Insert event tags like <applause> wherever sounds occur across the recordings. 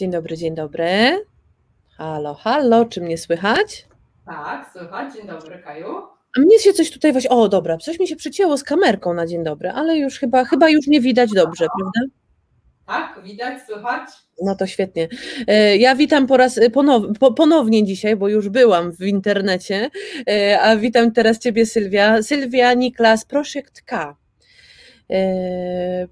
Dzień dobry, dzień dobry. Halo, halo, czy mnie słychać? Tak, słychać. Dzień dobry, Kaju. A mnie się coś tutaj właśnie. O, dobra, coś mi się przycięło z kamerką na dzień dobry, ale już chyba, chyba już nie widać dobrze, prawda? Tak, widać, słychać. No to świetnie. E, Ja witam po raz ponow, po, ponownie dzisiaj, bo już byłam w internecie, e, a witam teraz Ciebie, Sylwia. Sylwia Niklas, Projekt K. E,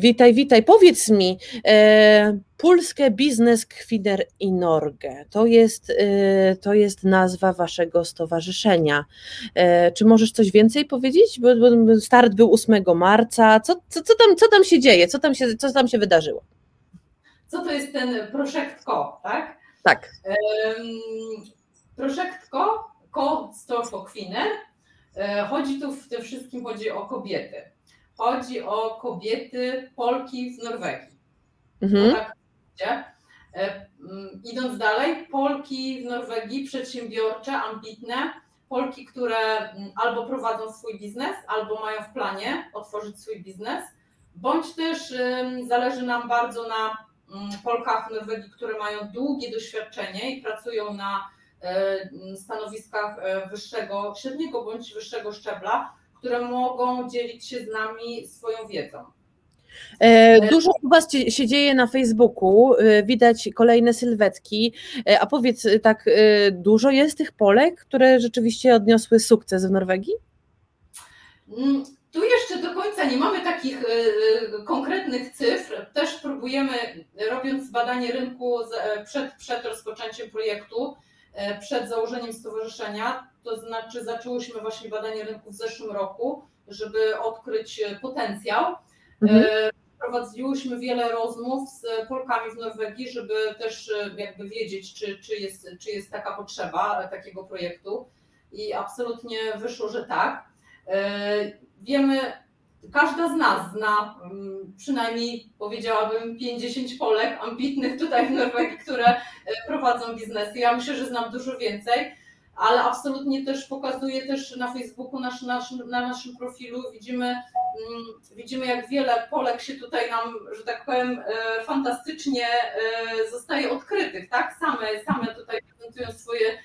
Witaj, witaj. Powiedz mi, e, Pulskie Biznes Kwiner i Norge, to jest, e, to jest nazwa waszego stowarzyszenia. E, czy możesz coś więcej powiedzieć? Bo, bo start był 8 marca. Co, co, co, tam, co tam się dzieje? Co tam się, co tam się wydarzyło? Co to jest ten Projekt Ko, tak? Tak. Projekt Ko, for kvinner. E, Chodzi tu w tym wszystkim chodzi o kobiety. Chodzi o kobiety Polki w Norwegii. Mhm. Tak, wiecie? E, mm, Idąc dalej, Polki w Norwegii przedsiębiorcze, ambitne, Polki, które mm, albo prowadzą swój biznes, albo mają w planie otworzyć swój biznes, bądź też zależy nam bardzo na mm, Polkach w Norwegii, które mają długie doświadczenie i pracują na e, stanowiskach e, wyższego, średniego bądź wyższego szczebla, które mogą dzielić się z nami swoją wiedzą. E, Dużo u Was się dzieje na Facebooku, e, widać kolejne sylwetki, E, a powiedz tak, dużo jest tych Polek, które rzeczywiście odniosły sukces w Norwegii? Mm, Tu jeszcze do końca nie mamy takich konkretnych cyfr. Też próbujemy, robiąc badanie rynku przed, przed rozpoczęciem projektu, przed założeniem stowarzyszenia, to znaczy zaczęłyśmy właśnie badanie rynku w zeszłym roku, żeby odkryć e, potencjał. Mhm. E, Prowadziłyśmy wiele rozmów z Polkami w Norwegii, żeby też e, jakby wiedzieć, czy, czy, jest, czy jest taka potrzeba e, takiego projektu. I absolutnie wyszło, że tak. E, Wiemy, każda z nas zna mm, przynajmniej powiedziałabym 50 Polek ambitnych tutaj w Norwegii, które e, prowadzą biznesy. Ja myślę, że znam dużo więcej, ale absolutnie też pokazuję też na Facebooku, nasz, nasz, na naszym profilu widzimy, mm, widzimy jak wiele Polek się tutaj nam, że tak powiem, e, fantastycznie e, zostaje odkrytych, tak? Same, same tutaj prezentują swoje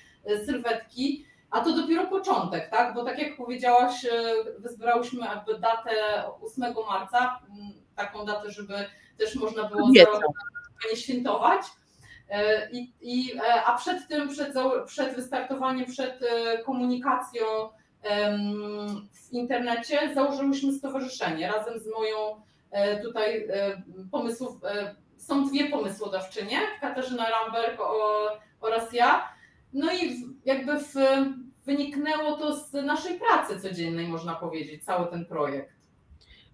sylwetki. A to dopiero początek, tak? Bo tak jak powiedziałaś, e, wyzbrałyśmy datę 8 marca, m, taką datę, żeby też można było nie świętować. E, I, i, e, a przed tym, przed, przed wystartowaniem, przed komunikacją w internecie założyłyśmy stowarzyszenie razem z moją tutaj pomysłów, są dwie pomysłodawczynie, Katarzyna Ramberg oraz ja. No i jakby w, wyniknęło to z naszej pracy codziennej, można powiedzieć, cały ten projekt.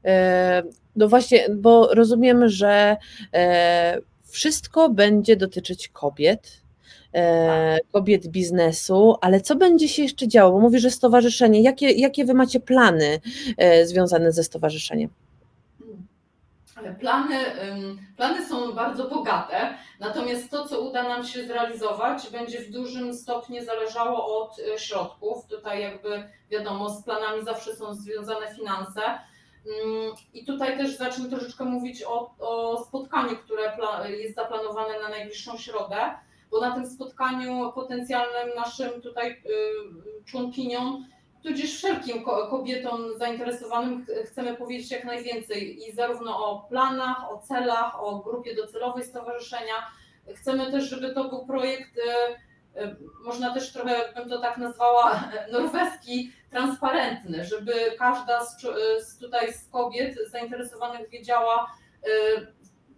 E, No właśnie, bo rozumiem, że e, wszystko będzie dotyczyć kobiet, e, kobiet biznesu, ale co będzie się jeszcze działo? Bo mówisz, że stowarzyszenie. Jakie, jakie wy macie plany związane ze stowarzyszeniem? Plany, plany są bardzo bogate, natomiast to, co uda nam się zrealizować, będzie w dużym stopniu zależało od y, środków. Tutaj jakby wiadomo, z planami zawsze są związane finanse. I tutaj też zacznę troszeczkę mówić o, o spotkaniu, które jest zaplanowane na najbliższą środę, bo na tym spotkaniu potencjalnym naszym tutaj y, członkiniom tudzież wszelkim ko- kobietom zainteresowanym ch- chcemy powiedzieć jak najwięcej i zarówno o planach, o celach, o grupie docelowej stowarzyszenia. Chcemy też, żeby to był projekt, e, e, można też trochę bym to tak nazwała, <laughs> norweski, transparentny, żeby każda z, e, z tutaj z kobiet zainteresowanych wiedziała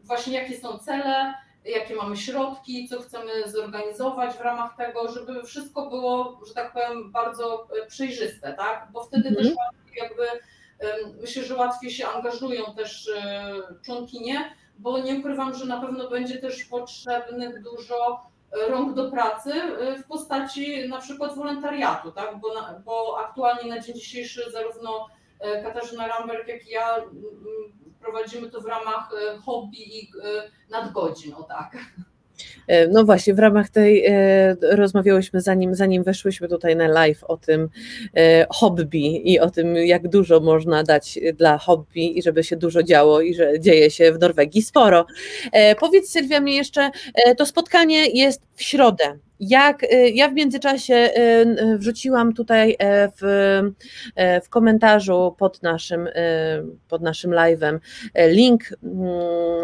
właśnie jakie są cele, jakie mamy środki, co chcemy zorganizować w ramach tego, żeby wszystko było, że tak powiem, bardzo e, przejrzyste, tak? Bo wtedy Mhm. też łatwiej jakby myślę, że łatwiej się angażują też e, członkinie, bo nie ukrywam, że na pewno będzie też potrzebnych dużo e, rąk do pracy w postaci na przykład wolontariatu, tak? Bo, na, bo aktualnie na dzień dzisiejszy zarówno Katarzyna Ramberg, jak i ja prowadzimy to w ramach e, hobby i e, nadgodzin, o tak. No właśnie, w ramach tej rozmawiałyśmy zanim, zanim weszłyśmy tutaj na live o tym hobby i o tym, jak dużo można dać dla hobby i żeby się dużo działo i że dzieje się w Norwegii sporo. Powiedz Sylwia mi jeszcze, to spotkanie jest w środę. Jak y, ja w międzyczasie y, y, wrzuciłam tutaj e, w, e, w komentarzu pod naszym, pod naszym live'em e, link mm,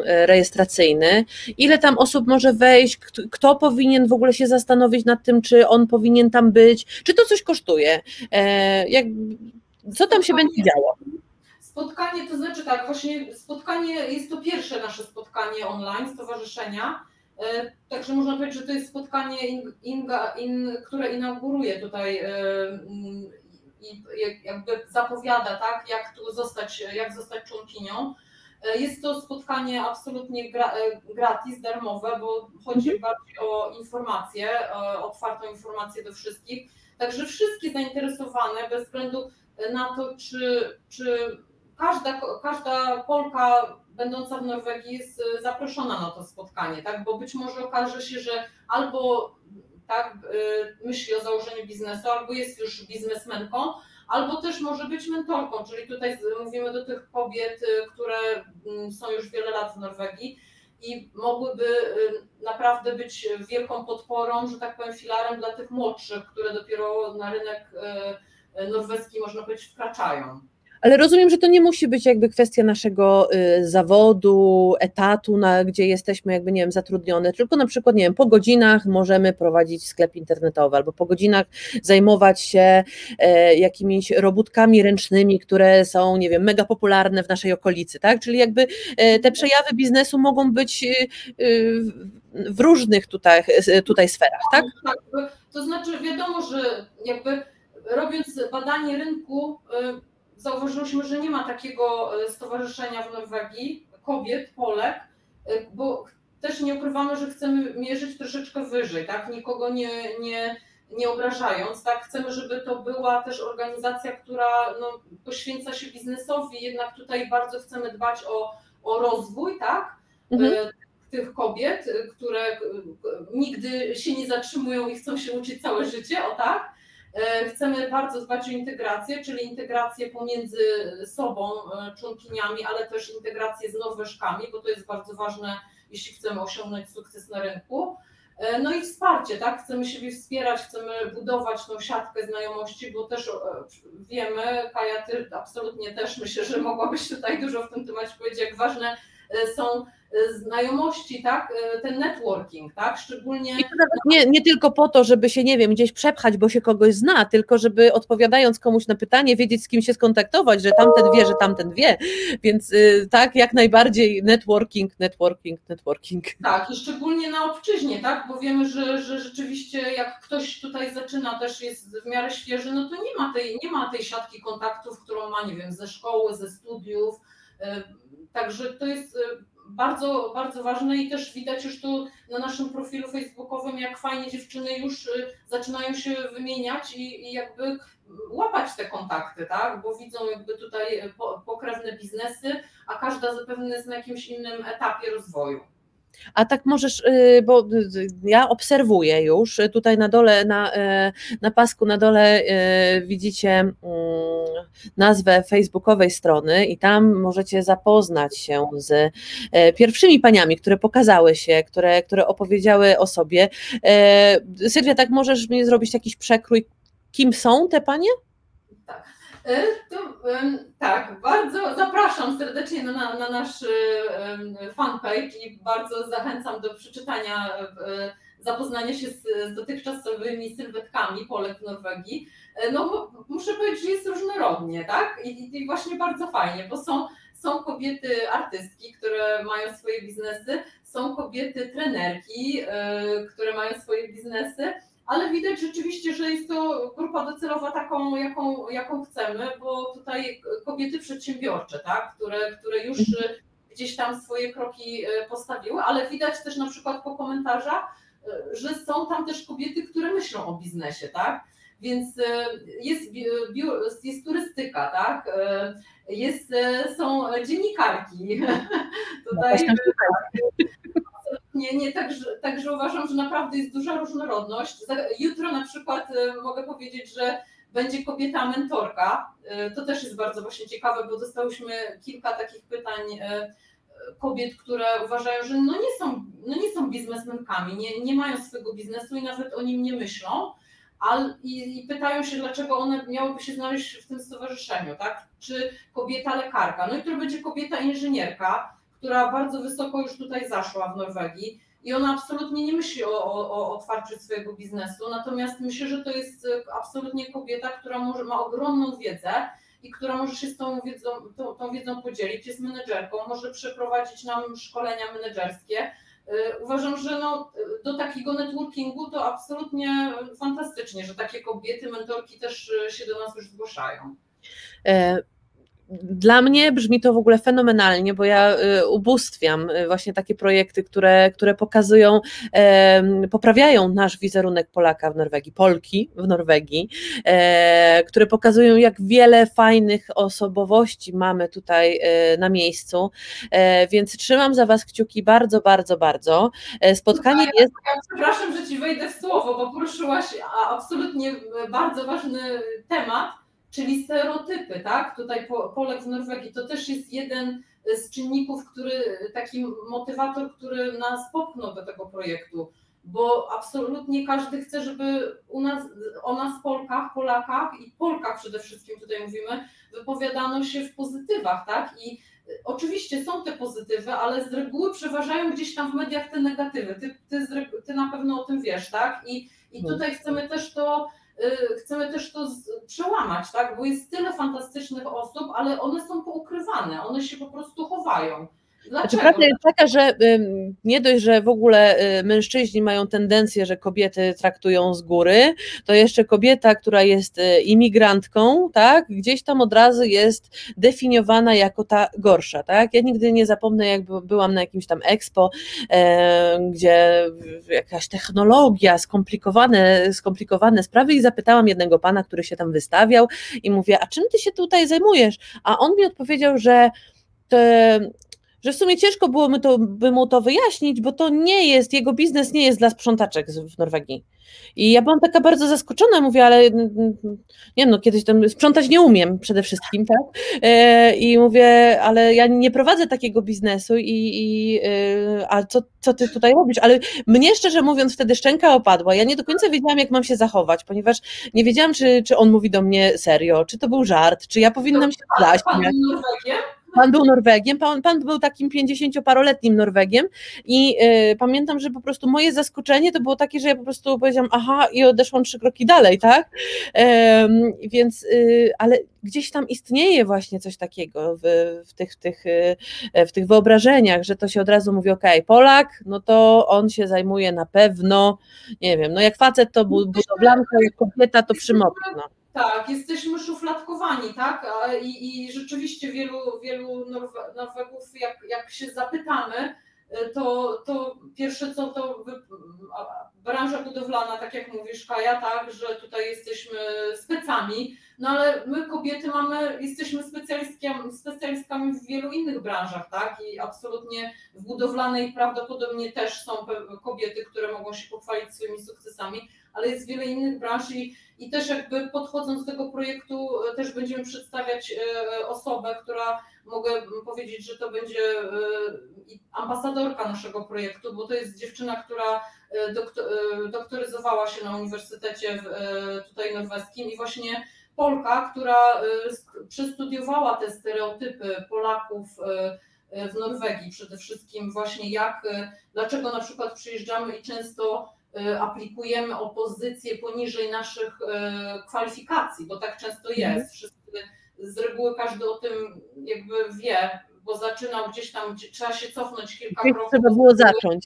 rejestracyjny, ile tam osób może wejść, kto powinien w ogóle się zastanowić nad tym, czy on powinien tam być, czy to coś kosztuje, jak, co tam się będzie działo? Spotkanie, to znaczy tak, właśnie spotkanie, jest to pierwsze nasze spotkanie online stowarzyszenia, także można powiedzieć, że to jest spotkanie, Inga, in, które inauguruje tutaj e, i jakby zapowiada, tak, jak tu zostać, jak zostać członkinią. E, jest to spotkanie absolutnie gratis, darmowe, bo chodzi mhm. bardziej o informacje, o otwartą informację do wszystkich. Także wszystkie zainteresowane, bez względu na to, czy, czy każda, każda Polka będąca w Norwegii jest e, zaproszona na to spotkanie, tak? Bo być może okaże się, że albo tak e, myśli o założeniu biznesu, albo jest już biznesmenką, albo też może być mentorką, czyli tutaj mówimy do tych kobiet, e, które mm, są już wiele lat w Norwegii i mogłyby naprawdę być wielką podporą, że tak powiem, filarem dla tych młodszych, które dopiero na rynek norweski, można powiedzieć, wkraczają. Ale rozumiem, że to nie musi być jakby kwestia naszego y, zawodu, etatu, na, gdzie jesteśmy jakby, nie wiem, zatrudnione, tylko na przykład, nie wiem, po godzinach możemy prowadzić sklep internetowy albo po godzinach zajmować się e, jakimiś robótkami ręcznymi, które są, nie wiem, mega popularne w naszej okolicy, tak? Czyli jakby e, te przejawy biznesu mogą być y, y, w różnych tutaj, tutaj sferach, tak? Tak, to znaczy wiadomo, że jakby robiąc badanie rynku, zauważyliśmy, że nie ma takiego e, stowarzyszenia w Norwegii kobiet, Polek, e, bo też nie ukrywamy, że chcemy mierzyć troszeczkę wyżej, tak? Nikogo nie, nie, nie obrażając, tak? Chcemy, żeby to była też organizacja, która no, poświęca się biznesowi, jednak tutaj bardzo chcemy dbać o, o rozwój, tak? Mhm. E, tych kobiet, które nigdy się nie zatrzymują i chcą się uczyć całe życie, o tak? E, chcemy bardzo dbać o integrację, czyli integrację pomiędzy sobą, e, członkiniami, ale też integrację z Norweżkami, bo to jest bardzo ważne, jeśli chcemy osiągnąć sukces na rynku. E, no i wsparcie, tak? Chcemy siebie wspierać, chcemy budować tą siatkę znajomości, bo też wiemy, Kaja, ty absolutnie też myślę, że mogłabyś tutaj dużo w tym temacie powiedzieć, jak ważne są znajomości, tak, e, ten networking, tak, szczególnie... I to nawet nie, nie tylko po to, żeby się, nie wiem, gdzieś przepchać, bo się kogoś zna, tylko żeby odpowiadając komuś na pytanie, wiedzieć z kim się skontaktować, że tamten wie, że tamten wie, więc y, tak, jak najbardziej networking, networking, networking. Tak, i szczególnie na obczyźnie, tak, bo wiemy, że, że rzeczywiście jak ktoś tutaj zaczyna, też jest w miarę świeży, no to nie ma tej, nie ma tej siatki kontaktów, którą ma, nie wiem, ze szkoły, ze studiów, także to jest bardzo, bardzo ważne i też widać już tu na naszym profilu facebookowym, jak fajnie dziewczyny już y, zaczynają się wymieniać i, i jakby łapać te kontakty, tak? Bo widzą jakby tutaj pokrewne biznesy, a każda zapewne jest na jakimś innym etapie rozwoju. A tak możesz, y, bo y, ja obserwuję już tutaj na dole, na, na pasku na dole widzicie mm, nazwę facebookowej strony i tam możecie zapoznać się z e, pierwszymi paniami, które pokazały się, które, które opowiedziały o sobie. E, Sylwia, tak możesz mi zrobić jakiś przekrój, kim są te panie? Tak. E, tak, bardzo zapraszam serdecznie na, na nasz fanpage i bardzo zachęcam do przeczytania zapoznania się z, z dotychczasowymi sylwetkami Polek w Norwegii, e, no muszę powiedzieć, że jest różnorodnie, tak? I, i właśnie bardzo fajnie, bo są, są kobiety artystki, które mają swoje biznesy, są kobiety trenerki, yy, które mają swoje biznesy, ale widać rzeczywiście, że jest to grupa docelowa taką, jaką, jaką chcemy, bo tutaj kobiety przedsiębiorcze, tak? które, które już gdzieś tam swoje kroki e, postawiły, ale widać też na przykład po komentarzach, że są tam też kobiety, które myślą o biznesie, tak? Więc e, jest, jest turystyka, tak? E, jest, e, są dziennikarki. <laughs> Tutaj Nie, nie, także, także uważam, że naprawdę jest duża różnorodność. Jutro na przykład mogę powiedzieć, że będzie kobieta mentorka. To też jest bardzo właśnie ciekawe, bo dostałyśmy kilka takich pytań kobiet, które uważają, że no nie są, no nie są biznesmenkami, nie, nie mają swojego biznesu i nawet o nim nie myślą. Ale, i, i, pytają się, dlaczego one miałyby się znaleźć w tym stowarzyszeniu, tak? Czy kobieta lekarka? No i to będzie kobieta inżynierka, która bardzo wysoko już tutaj zaszła w Norwegii i ona absolutnie nie myśli o, o, o otwarciu swojego biznesu, natomiast myślę, że to jest absolutnie kobieta, która może, ma ogromną wiedzę i która może się z tą wiedzą, tą, tą wiedzą podzielić, jest menedżerką, może przeprowadzić nam szkolenia menedżerskie. Y, uważam, że no, do takiego networkingu to absolutnie fantastycznie, że takie kobiety, mentorki też się do nas już zgłaszają. E, dla mnie brzmi to w ogóle fenomenalnie, bo ja y, ubóstwiam y, właśnie takie projekty, które, które pokazują, poprawiają nasz wizerunek Polaka w Norwegii, Polki w Norwegii, e, które pokazują, jak wiele fajnych osobowości mamy tutaj e, na miejscu. E, więc trzymam za Was kciuki bardzo, bardzo, bardzo. Spotkanie ja, jest. Ja przepraszam, że Ci wejdę w słowo, bo poruszyłaś absolutnie bardzo ważny temat czyli stereotypy, tak? Tutaj Polek w Norwegii to też jest jeden z czynników, który, taki motywator, który nas popchnął do tego projektu, bo absolutnie każdy chce, żeby u nas, o nas Polkach, Polakach i Polkach przede wszystkim tutaj mówimy, wypowiadano się w pozytywach, tak? I oczywiście są te pozytywy, ale z reguły przeważają gdzieś tam w mediach te negatywy. Ty, ty, ty na pewno o tym wiesz, tak? I, i no. tutaj chcemy też to chcemy też to przełamać, tak? Bo jest tyle fantastycznych osób, ale one są poukrywane, one się po prostu chowają. Znaczy, prawda jest taka, że nie dość, że w ogóle y, mężczyźni mają tendencję, że kobiety traktują z góry, to jeszcze kobieta, która jest y, imigrantką, tak, gdzieś tam od razu jest definiowana jako ta gorsza, tak. Ja nigdy nie zapomnę, jak byłam na jakimś tam expo, e, gdzie jakaś technologia, skomplikowane, skomplikowane sprawy i zapytałam jednego pana, który się tam wystawiał i mówię, a czym ty się tutaj zajmujesz? A on mi odpowiedział, że że w sumie ciężko było by, to, by mu to wyjaśnić, bo to nie jest, jego biznes nie jest dla sprzątaczek w Norwegii. I ja byłam taka bardzo zaskoczona, mówię, ale nie no, kiedyś tam sprzątać nie umiem przede wszystkim, tak? E, I mówię, ale ja nie prowadzę takiego biznesu i, i e, a co, co ty tutaj robisz? Ale mnie szczerze mówiąc wtedy szczęka opadła. Ja nie do końca wiedziałam, jak mam się zachować, ponieważ nie wiedziałam, czy, czy on mówi do mnie serio, czy to był żart, czy ja powinnam się zaśmiać. Pan był Norwegiem, pan, pan był takim 50-paroletnim Norwegiem i y, pamiętam, że po prostu moje zaskoczenie to było takie, że ja po prostu powiedziałam, aha, i odeszłam trzy kroki dalej, tak? więc, y, ale gdzieś tam istnieje właśnie coś takiego w, w, tych, w, tych, y, w tych wyobrażeniach, że to się od razu mówi, ok, Polak, no to on się zajmuje na pewno, nie wiem, no jak facet to budowlanka, jak kobieta to przymokna. Tak, jesteśmy szufladkowani, tak? I, i rzeczywiście wielu, wielu Norwegów, jak, jak się zapytamy, y, to, to pierwsze co to branża budowlana, tak jak mówisz, Kaja, tak, że tutaj jesteśmy specami, no ale my kobiety mamy, jesteśmy specjalistami, specjalistami w wielu innych branżach, tak? I absolutnie w budowlanej prawdopodobnie też są kobiety, które mogą się pochwalić swoimi sukcesami, ale jest wiele innych branż i, i też jakby podchodząc do tego projektu e, też będziemy przedstawiać e, osobę, która mogę powiedzieć, że to będzie e, ambasadorka naszego projektu, bo to jest dziewczyna, która doktoryzowała się na Uniwersytecie tutaj norweskim i właśnie Polka, która przestudiowała te stereotypy Polaków w Norwegii przede wszystkim właśnie jak, dlaczego na przykład przyjeżdżamy i często aplikujemy o pozycje poniżej naszych y, kwalifikacji, bo tak często mhm. jest. Wszyscy, z reguły każdy o tym jakby wie, bo zaczynał gdzieś tam, gdzie trzeba się cofnąć kilka Gdzieś kroków. Trzeba było zacząć.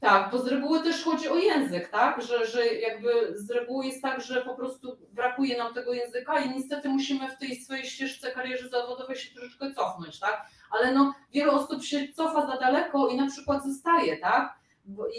Tak, bo z reguły też chodzi o język, tak? Że, że jakby z reguły jest tak, że po prostu brakuje nam tego języka i niestety musimy w tej swojej ścieżce kariery zawodowej się troszeczkę cofnąć, tak? Ale no, wiele osób się cofa za daleko i na przykład zostaje, tak?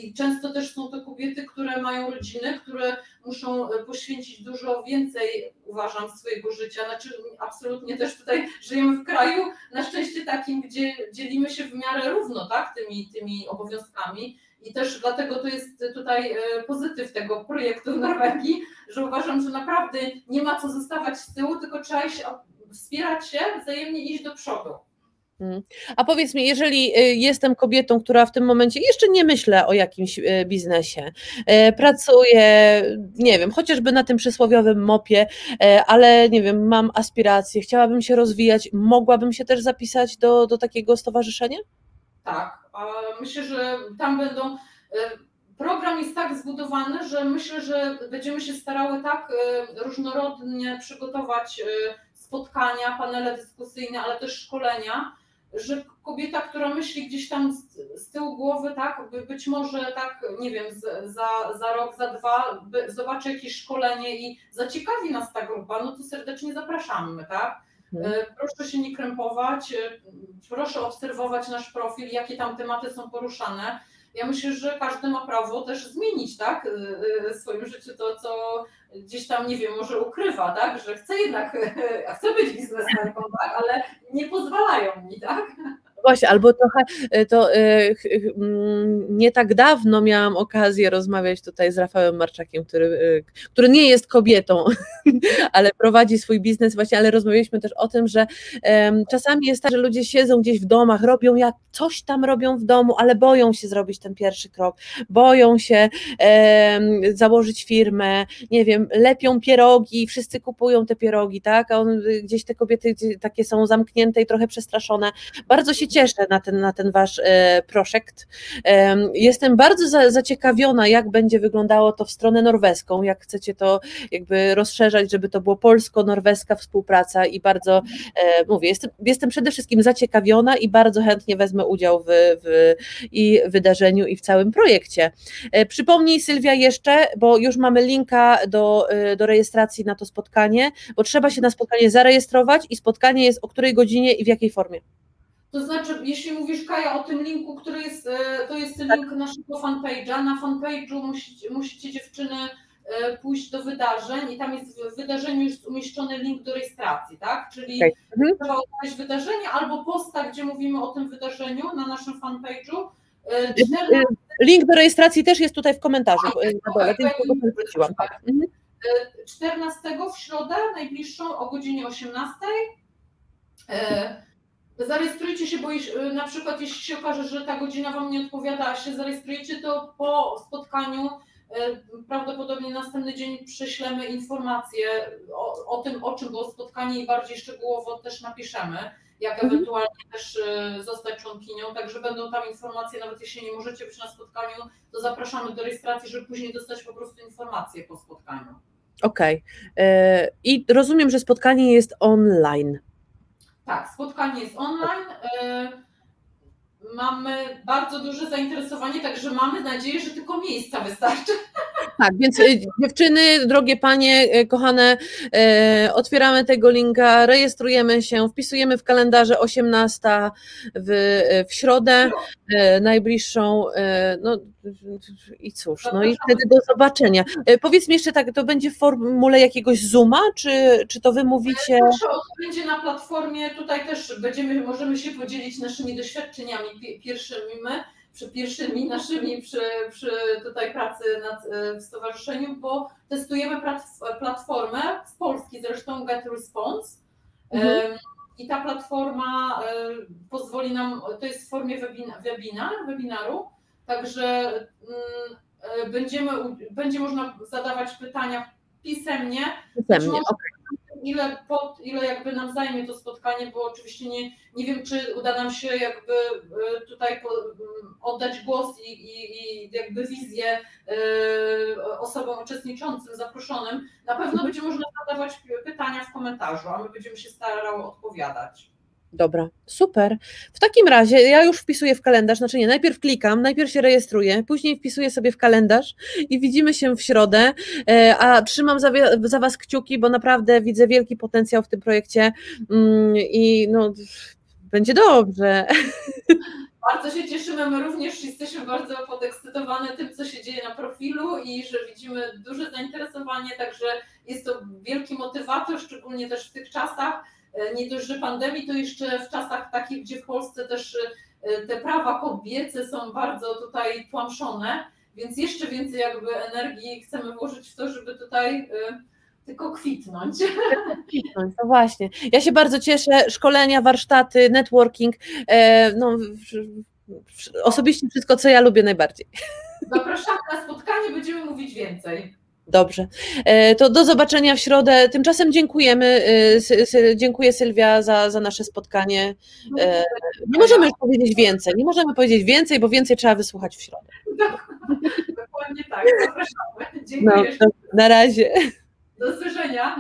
I często też są to kobiety, które mają rodziny, które muszą e, poświęcić dużo więcej, uważam, swojego życia. Znaczy, absolutnie też tutaj <laughs> żyjemy w kraju, na szczęście takim, gdzie dzielimy się w miarę równo tak, tymi, tymi obowiązkami. i też dlatego to jest tutaj e, pozytyw tego projektu w <laughs> Norwegii, że uważam, że naprawdę nie ma co zostawać z tyłu, tylko trzeba się wspierać się, wzajemnie iść do przodu. Mm. A powiedz mi, jeżeli y, jestem kobietą, która w tym momencie jeszcze nie myślę o jakimś y, biznesie, y, pracuję, nie wiem, chociażby na tym przysłowiowym mopie, ale nie wiem, mam aspiracje, chciałabym się rozwijać, mogłabym się też zapisać do, do takiego stowarzyszenia? Tak, myślę, że tam będą. Program jest tak zbudowany, że myślę, że będziemy się starały tak różnorodnie przygotować spotkania, panele dyskusyjne, ale też szkolenia, że kobieta, która myśli gdzieś tam z, z tyłu głowy, tak, być może tak, nie wiem, z, za, za rok, za dwa, zobaczy jakieś szkolenie i zaciekawi nas ta grupa, no to serdecznie zapraszamy, tak? Mhm. E, proszę się nie krępować, e, proszę obserwować nasz profil, jakie tam tematy są poruszane ja myślę, że każdy ma prawo też zmienić, tak, y, y, w swoim życiu to, co gdzieś tam, nie wiem, może ukrywa, tak, że chce jednak, <laughs> chce być biznesmenką, tak, ale nie pozwalają mi, tak właśnie, albo trochę e, to e, mm, nie tak dawno miałam okazję rozmawiać tutaj z Rafałem Marczakiem, który, e, który nie jest kobietą, <laughs> ale prowadzi swój biznes właśnie, ale rozmawialiśmy też o tym, że czasami jest tak, że ludzie siedzą gdzieś w domach, robią jak coś tam robią w domu, ale boją się zrobić ten pierwszy krok, boją się założyć firmę, nie wiem, lepią pierogi, wszyscy kupują te pierogi, tak, a on, gdzieś te kobiety takie są zamknięte i trochę przestraszone. Bardzo się cieszę na ten, na ten wasz e, projekt. Jestem bardzo zaciekawiona, jak będzie wyglądało to w stronę norweską, jak chcecie to jakby rozszerzać, żeby to było polsko-norweska współpraca i bardzo, e, mówię, jestem, jestem przede wszystkim zaciekawiona i bardzo chętnie wezmę udział w, w i wydarzeniu i w całym projekcie. E, przypomnij Sylwia jeszcze, bo już mamy linka do, do rejestracji na to spotkanie, bo trzeba się na spotkanie zarejestrować i spotkanie jest o której godzinie i w jakiej formie. To znaczy, jeśli mówisz Kaja o tym linku, który jest, e, to jest link naszego fanpage'a. Na fanpage'u musicie, musicie dziewczyny e, pójść do wydarzeń i tam jest w wydarzeniu już umieszczony link do rejestracji, tak? Czyli okay. Mhm. trzeba odnaleźć wydarzenie albo posta, gdzie mówimy o tym wydarzeniu na naszym fanpage'u. 14... E, link do rejestracji też jest tutaj w komentarzu. Tak, 14 w środę najbliższą o godzinie 18. Zarejestrujcie się, bo y, na przykład jeśli się okaże, że ta godzina Wam nie odpowiada, a się zarejestrujecie, to po spotkaniu y, prawdopodobnie następny dzień prześlemy informacje o, o tym, o czym było spotkanie i bardziej szczegółowo też napiszemy, jak mhm. ewentualnie też y, zostać członkinią, także będą tam informacje, nawet jeśli nie możecie być na spotkaniu, to zapraszamy do rejestracji, żeby później dostać po prostu informacje po spotkaniu. Okej. Okay. I rozumiem, że spotkanie jest online. Tak, spotkanie jest online. Mamy bardzo duże zainteresowanie, także mamy nadzieję, że tylko miejsca wystarczy. Tak, więc e, dziewczyny, drogie panie, e, kochane, otwieramy tego linka, rejestrujemy się, wpisujemy w kalendarze 18 w, w środę najbliższą. No, i cóż, no i wtedy do zobaczenia. Powiedz mi jeszcze tak, to będzie w formule jakiegoś Zooma, czy, czy to wy mówicie? To będzie na platformie, tutaj też będziemy, możemy się podzielić naszymi doświadczeniami pierwszymi przy pierwszymi <laughs> naszymi przy, przy tutaj pracy nad, e, w stowarzyszeniu, bo testujemy platformę z Polski zresztą Get Response. Mhm. I ta platforma e, pozwoli nam, to jest w formie webinar, webinaru, Także mm, e, będziemy, będzie można zadawać pytania pisemnie. Pisemnie, okay. Ile, pod, ile jakby nam zajmie to spotkanie, bo oczywiście nie, nie wiem, czy uda nam się jakby e, tutaj mm, oddać głos i, i, i jakby wizję e, osobom uczestniczącym, zaproszonym. Na pewno będzie można zadawać pytania w komentarzu, a my będziemy się starały odpowiadać. Dobra, super. W takim razie ja już wpisuję w kalendarz, znaczy nie, najpierw klikam, najpierw się rejestruję, później wpisuję sobie w kalendarz i widzimy się w środę, e, a trzymam za, za Was kciuki, bo naprawdę widzę wielki potencjał w tym projekcie mm, i no, będzie dobrze. <laughs> Bardzo się cieszymy, my również jesteśmy bardzo podekscytowane tym, co się dzieje na profilu i że widzimy duże zainteresowanie, także jest to wielki motywator, szczególnie też w tych czasach, nie dość, że pandemii, to jeszcze w czasach takich, gdzie w Polsce też y, te prawa kobiece są bardzo tutaj tłamszone, więc jeszcze więcej jakby energii chcemy włożyć w to, żeby tutaj y, tylko <laughs> kwitnąć. No właśnie. Ja się bardzo cieszę. Szkolenia, warsztaty, networking. E, no, osobiście wszystko, co ja lubię najbardziej. Zapraszamy na spotkanie, będziemy mówić więcej. Dobrze. E, to do zobaczenia w środę. Tymczasem dziękujemy. E, dziękuję Sylwia za, za nasze spotkanie. E, nie możemy już powiedzieć więcej. Nie możemy powiedzieć więcej, bo więcej trzeba wysłuchać w środę. Dokładnie tak. Zapraszamy. Dziękuję. No, na razie. Do usłyszenia.